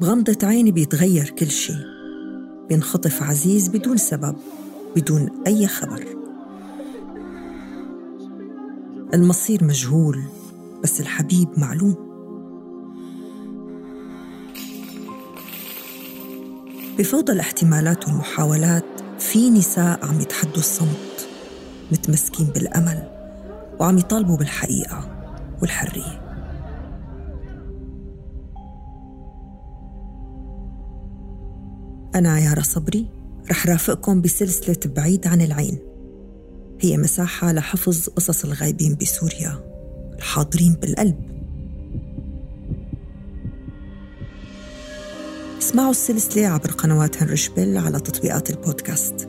بغمضة عيني بيتغير كل شي بينخطف عزيز بدون سبب بدون أي خبر. المصير مجهول بس الحبيب معلوم. بفوضى الاحتمالات والمحاولات في نساء عم يتحدوا الصمت. متمسكين بالأمل وعم يطالبوا بالحقيقة والحرية. أنا يارا صبري رح رافقكم بسلسلة بعيد عن العين. هي مساحة لحفظ قصص الغايبين بسوريا الحاضرين بالقلب. اسمعوا السلسلة عبر قنوات هنرشبل على تطبيقات البودكاست.